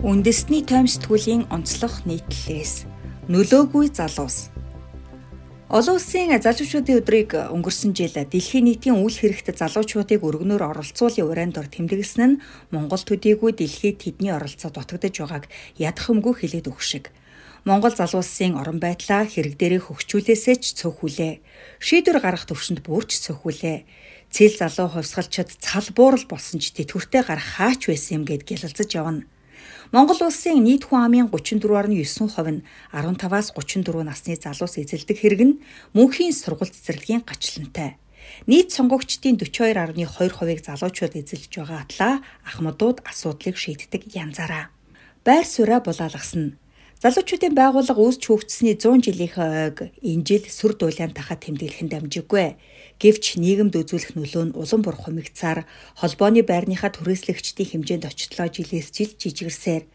Үндэсний тойм сэтгүүлийн онцлог нийтлэлээс нөлөөгүй залуус Олон улсын залуучуудын өдрийг өнгөрсөн жил дэлхийн нийтийн үйл хэрэгт залуучуудыг өргөнөөр оролцуулын урайнд ор тэмдэглэсэн нь Монгол төдийгүй дэлхийд тэдний оролцоо дутагдж байгааг ядахымгүй хэлээд өгөх шиг. Монгол залуусын орон байдлаа хэрэг дээрээ хөгжүүлээсээ ч цөөхүүлээ. Шийдвэр гаргах төвшөнд бүрч цөөхүүлээ Цэл залуу хувьсгалчид цал буурал болсон ч тэтгэвртэй гарах хаач байсан юм гэд гялалзаж явна. Монгол улсын нийт хүн амын 34.9% нь 15-аас 34 насны залуус эзэлдэг хэрэг нь мөнхийн сургууль цэцэрлэгийн гачлантай. Нийт сонгогчдын 42.2%-ыг залуучууд эзэлж байгаа атлаа ахмадууд асуудлыг шийддэг янзаараа. Байр сууриа булаалгасан. Залуучуудын байгууллага үүсч хөгжсөний 100 жилийнхээ ойг энэ жил сүр дуулаан тахад тэмдэглэхэд дамжиггүй. Гэвч нийгэмд үзүүлэх нөлөө нь улам бүр хумигцаар холбооны байрныхаа түрээслэгчдийн хэмжээнд очихлоо жилээс жил жижигэрсээр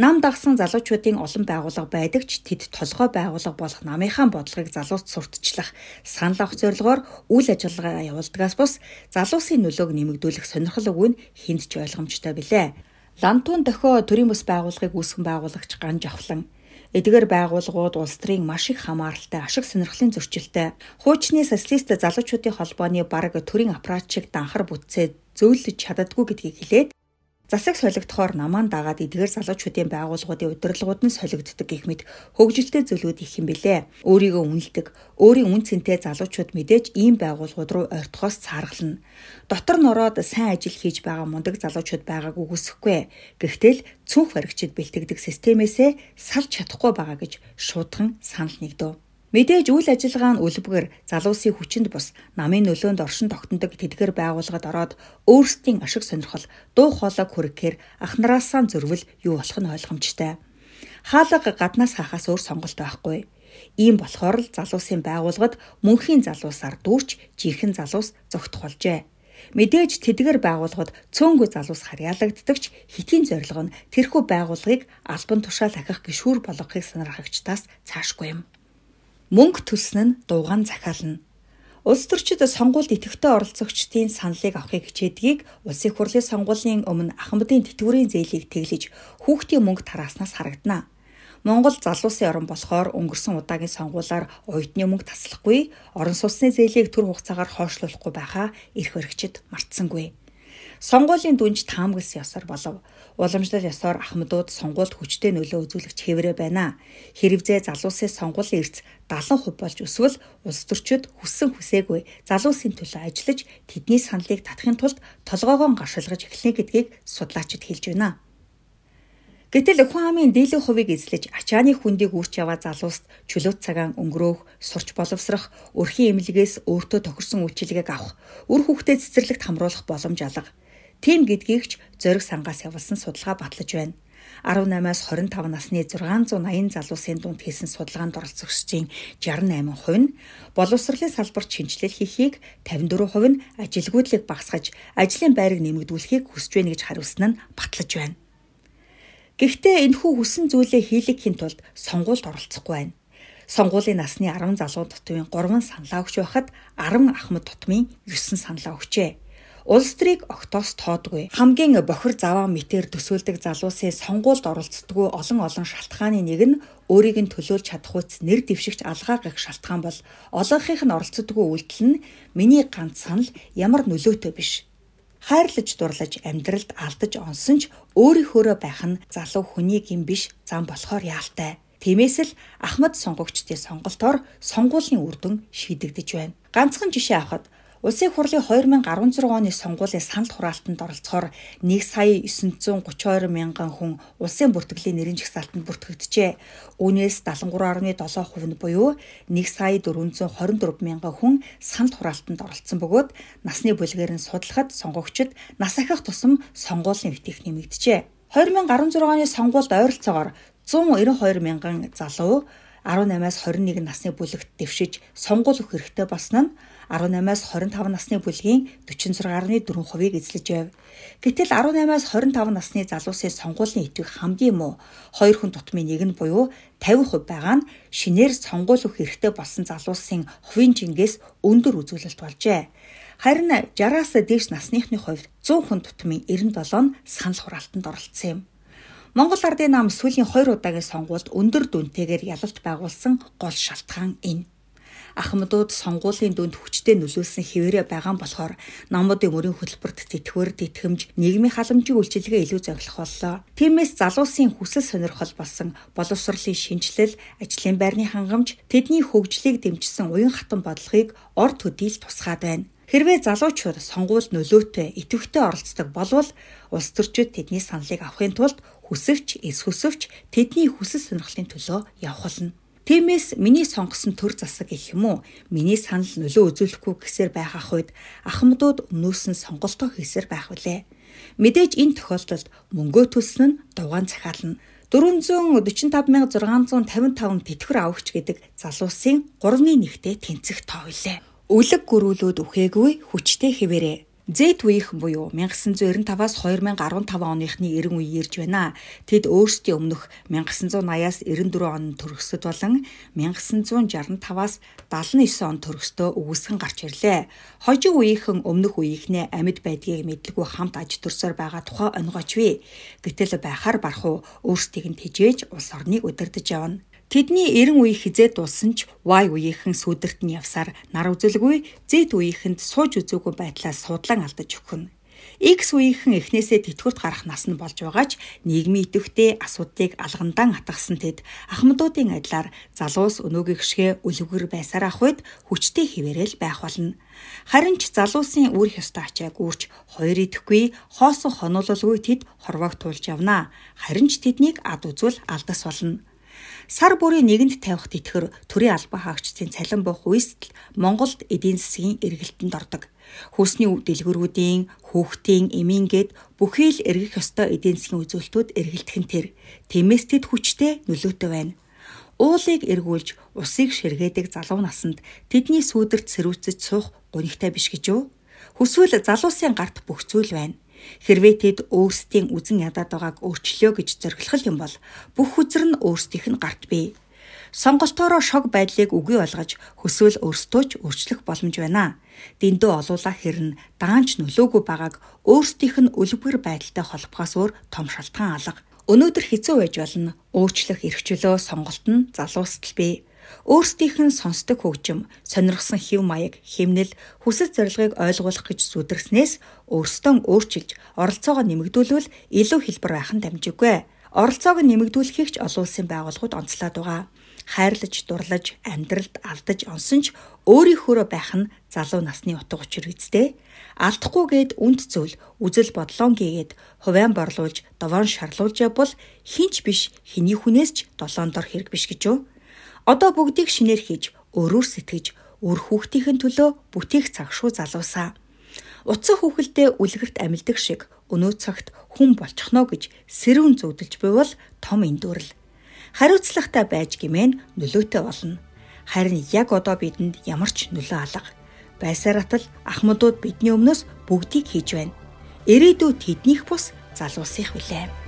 нам дагсан залуучуудын олон байгууллага байдаг ч тэд толгой байгууллага болох намынхаа бодлогыг залуус сурталчлах санал авах зорилгоор үйл ажиллагаа явуулдгаас бус залуусын нөлөөг нэмэгдүүлэх сонирхол өгвөн хүнд ч ойлгомжтой билээ. Лантун дохио төрийн бас байгууллагыг үүсгэн байгуулагч Ган Жавхлан. Эдгээр байгууллагууд улс төрийн маш их хамааралтай ашиг сонирхлын зөрчилтэй. Хуучны социалист залуучуудын холбооны бараг төрийн аппарат шиг данхар бүтцээ зөөлөж чаддаггүй гэдгийг хэлээд Засаг солигдохоор намаан дагаад эдгээр залуучуудын байгууллагуудын удирдлагууд нь солигддог гэх мэт хөгжилтэй зүйлүүд их юм билээ. Өөрийгөө үнэлдэг, өөрийн үн цэнтэй залуучууд мэдээж ийм байгууллагууд руу ойртохоос цааргална. Дотор нь ороод сайн ажил хийж байгаа мундаг залуучууд байгааг үгүйсэхгүй. Гэхдээ л цүнх баригчид бэлтгэдэг системээсээ салж чадахгүй байгаа гэж шуудхан санал нэгдэв. Мэдээж үйл ажиллагаа нь үлбгэр залуусын хүчинд бус намын нөлөөнд оршин тогтнодог тэдгэр байгууллагад ороод өөрсдийн ашиг сонирхол дуу хоолой хүргэхээр ахнараасаа зөрвөл юу болох нь ойлгомжтой. Хаалга гаднаас хахаас өөр сонголт байхгүй. Ийм болохоор л залуусын байгууллагад мөнхийн залуусаар дүүрч жирхэн залуус зогтох болжээ. Мэдээж тэдгэр байгууллагад цөөнгүй залуус харьяалагддагч хитийн зорилго нь тэрхүү байгууллагыг албан тушаал ахих гişүүр болгохыг санаархагчдаас цаашгүй юм мөнгө төлсөн нь дуугаан захиална. Улс төрчид сонгуульд идэвхтэй оролцогчдын саналыг авахыг хичээдгийг улсын хурлын сонгуулийн өмнө ахмадын тэтгэврийн зээлийг тэглэж хүүхдийн мөнгө тарааснаас харагдана. Монгол залуусын орн болохоор өнгөрсөн удаагийн сонгуулиар оюутны мөнгө таслахгүй, орон сууцны зээлийг төр хугацаагаар хойшлуулахгүй байхаа эрх баригчид мартсангүй. Сонгуулийн дүнж таамагласан ёсоор болов. Уламжлал ёсоор ахмадууд сонгуульд хүчтэй нөлөө үзүүлэгч хэврээ байна. Хэрвзээ залуусын сонгуулийн эрс 70% болж өсвөл улс төрчид хүссэн хүсээгүй залуусын төлөө ажиллаж тэдний саналыг татахын тулд толгоогоо гаршилгаж эхлэнэ гэдгийг судлаачид хэлж байна. Гэтэл хүн амын дийлэн хувийг эзлэж ачааны хүндийг үрч яваа залууст чөлөөт цагаан өнгөрөөх, сурч боловсрах, өрхийн эмнэлгээс өөртөө тохирсон үйлчилгээг авах, үр хүүхдэд цэцэрлэгт хамруулах боломж алга. Тийм гэдгийгч зориг сангаас явуулсан судалгаа батлаж байна. 18-аас 25 насны 680 залуусын дунд хийсэн судалгаанд оролцогчдын 68% нь боловсролын салбарт шинжилэл хийхийг 54% нь ажилгүйдлийг багасгаж ажлын байрыг нэмэгдүүлэхийг хүсэж байна гэж хариулсан нь батлаж байна. Гэхдээ энэхүү хүссэн зүйлээ хийлгэхийн тулд сонгуульд оролцохгүй байна. Сонгуулийн насны 10 залуу тутмын 3 саналаа өгч байхад 10 ахмад тутмын 9 саналаа өгчээ. Улс төрийг октоос тоодгүй. Хамгийн бохир заваа мэтэр төсөөлдөг залуусын сонгуульд оролцдоггүй олон олон шалтгааны нэг нь өөрийг нь төлөөлж чадах үс нэр дэвшигч алгаа гэх шалтгаан бол олонхийнх нь оролцдоггүй үйлдэл нь миний ганц санал ямар нөлөөтэй биш. Хайрлаж дурлаж амьдралд алдаж онсон ч өөрийнхөөрөө байх нь залуу хүний гин биш зам болохоор яалтай. Тиймээс л Ахмад сонгогчдын сонголтоор сонгуулийн үр дүн шийдэгдэж байна. Ганцхан жишээ авахад Улсын хурлын 2016 оны сонгуулийн санал хураалтанд оролцохоор 1 сая 932 мянган хүн улсын бүртгэлийн нэрийн жагсаалтанд бүртгэгджээ. Үүнээс 73.7% нь буюу 1 сая 424 мянган хүн санал хураалтанд оролцсон бөгөөд насны бүлгээр нь судлахад сонгогчид нас ахих тусам сонгуулийн витих нэмэгджээ. 2016 оны сонгуульд ойролцоогоор 192 мянган залуу 18-аас 21 насны бүлэгт дэвшиж сонгуул өгөх хэрэгтэй болсон нь 18-аас 25 насны бүлгийн 46.4%-ийг эзлэж байв. Гэтэл 18-аас 25 насны залуусын сонгуулийн итвэх хамгийн муу хоёр хүн тутмын нэг нь буюу 50% байгаа нь шинээр сонгуул өгөх хэрэгтэй болсон залуусын хувийн жингээс өндөр үзүүлэлт болжээ. Харин 60-аас дээш насныхны хувьд 100 хүн тутмын 97 нь санал хураалтанд оролцсон юм. Монгол Ардын нам сүүлийн 2 удаагийн сонгуульд өндөр дүнтэйгээр ялалт байгуулсан гол шалтгаан энэ ахмадууд сонгуулийн дүнд хүчтэй нөлөөлсөн хэвээрээ байгаа болохоор намуудын мөрийн хөтөлбөрт тэтгэвэр тэтгэмж нийгмийн халамжийн үйлчилгээ илүү зориулах боллоо. Тиймээс залуусын хүсэл сонирхол болсон боловсролын шинжилэл, ажлын байрны хангамж, тэдний хөгжлийг дэмжсэн уян хатан бодлогыг ор төдийл тусгаад байна. Хэрвээ залуучууд сонгуульд нөлөөтэй идэвхтэй оролцдог болвол улс төрчид тэдний саналыг авахын тулд хүсвч, эс хүсвч тэдний хүсэл сонирхлын төлөө явах болно. Тиймээс миний сонгосон төр засаг гэх юм уу миний санал нөлөө үзүүлэхгүй гэсээр байх ах үед ахмадууд өмнөөс нь сонголтоо хийсээр байх үлээ. Мэдээж энэ тохиолдолд мөнгөө төлсөн нь дугаан захиална. 445655 тэтгэвэр авахч гэдэг залуусын 3.1-тэй тэнцэх тоо илээ. Үлэг гөрүүлүүд үхээгүй хүчтэй хэвээрээ Z үеийнхэн буюу 1995-аас 2015 оныхны 90 үе ирж байна. Тэд өөрсдийн өмнөх 1980-аас 94 он төрөсөд болон 1965-аас 79 он төрөстөө өгүүлсэн гарч ирлээ. Хожиг үеийнхэн өмнөх үеийнхнээ амьд байдгийг мэдлгүй хамт аж төрсөөр байгаа тухай онгойч вэ. Гэтэл байхаар барах уу өөрсдийг нь тэжээж улс орныг удирдах явна. Тэдний 90 үе хизээ дууссан ч Y үеийнхэн сүудэрт нь явсаар нар үзэлгүй Z үеийнхэнд сууж үзээгүй байдлаас судлан алдаж өгнө. X үеийнхэн эхнээсээ тэтгэврт гарах нас нь болж байгаа ч нийгмийн идэвхтэй асуудыг алгандан атгасан тэд ахмадуудын адилаар залуус өнөөгийн гişгэ үлгэр байсаар ах үед хүчтэй хിവэрэл байх болно. Харин ч залуусын үр ёстой ачааг үрч хоёр идэхгүй хоосон хонололгүй тэд хорвоог туулж явна. Харин ч тэднийг ад үзвэл алдас болно сар бүрийн нэгэнд тавих тэтгэр төрийн албан хаагчдын цалин буух үйлсэл Монголд эдийн засгийн эргэлтэнд ордог. Хүйсний дэлгүүрүүдийн, хүүхдийн, эмийн гээд бүхий л эргэх ёстой эдийн засгийн үзүүлэлтүүд эргэлтэх нь тэр. Тиймээс тэд хүчтэй нөлөөтэй байна. Уулыг эргүүлж усыг ширгээдэг залуу насанд тэдний сүүдэрт сэрүүцэж суух гонигтай биш гэж юу? Хүсвэл залуусын гарт бүх зүйл байна. Хэрвээ тэд өөрсдийн үзен ядаад байгааг өөрчлөё гэж зориглох юм бол бүх хүзэр нь өөрсдийнх нь гарт бий. Сонголтоороо шог байдлыг үгүй болгож хөсөөл өөрсдөө ч өөрчлөх боломж байна. Дэндөө олуулах хэрн даанч нөлөөгүй байгааг өөрсдийнх нь үлбэр байдалтай холбохоос өөр том шалтгаан алга. Өнөөдөр хэцүү байж болно. Өөрчлөх эрхчлөө сонголт нь залуустал бий. Өөрсдийнх нь сонсдог хөгжим, сонирхсан хэв маяг, хэмнэл, хүсэл зорилгыг ойлгуулах гэж зүтгэснээс өөрсдөө өөрчилж, оролцоогоо нэмэгдүүлвэл илүү хэлбэр байх нь дамжиггүй. Оролцоог нэмэгдүүлэхийг ч олон улсын байгууллагууд онцлоод байгаа. Хайрлаж, дурлаж, амьдралд алдаж онсон ч өөрийнхөөрөө байх нь залуу насны утга учир үсттэй. Алдахгүйгээд үнд зүйл, үзэл бодлоон гээгээд хувиан борлуулж, довоон шарлуулж явбал хинч биш, хэний хүнээс ч долоон дор хэрэг биш гэж юу? Одоо бүгдийг шинээр хийж, өөрөөр сэтгэж, өөр хүүхдийн төлөө бүтээх цаг шүү залуусаа. Утсан хүүхэлдээ үлгэрт амилдаг шиг өнөө цагт хүн болчихно гэж сэрүүн зүудэлж буйвал том эндүрэл. Хариуцлагатай байж гимэн нөлөөтэй болно. Харин яг одоо бидэнд ямар ч нөлөө алга. Байсаратал ахмадууд бидний өмнөөс бүгдийг хийж байна. Ирээдүйд тэднийх бус залуусих билээ.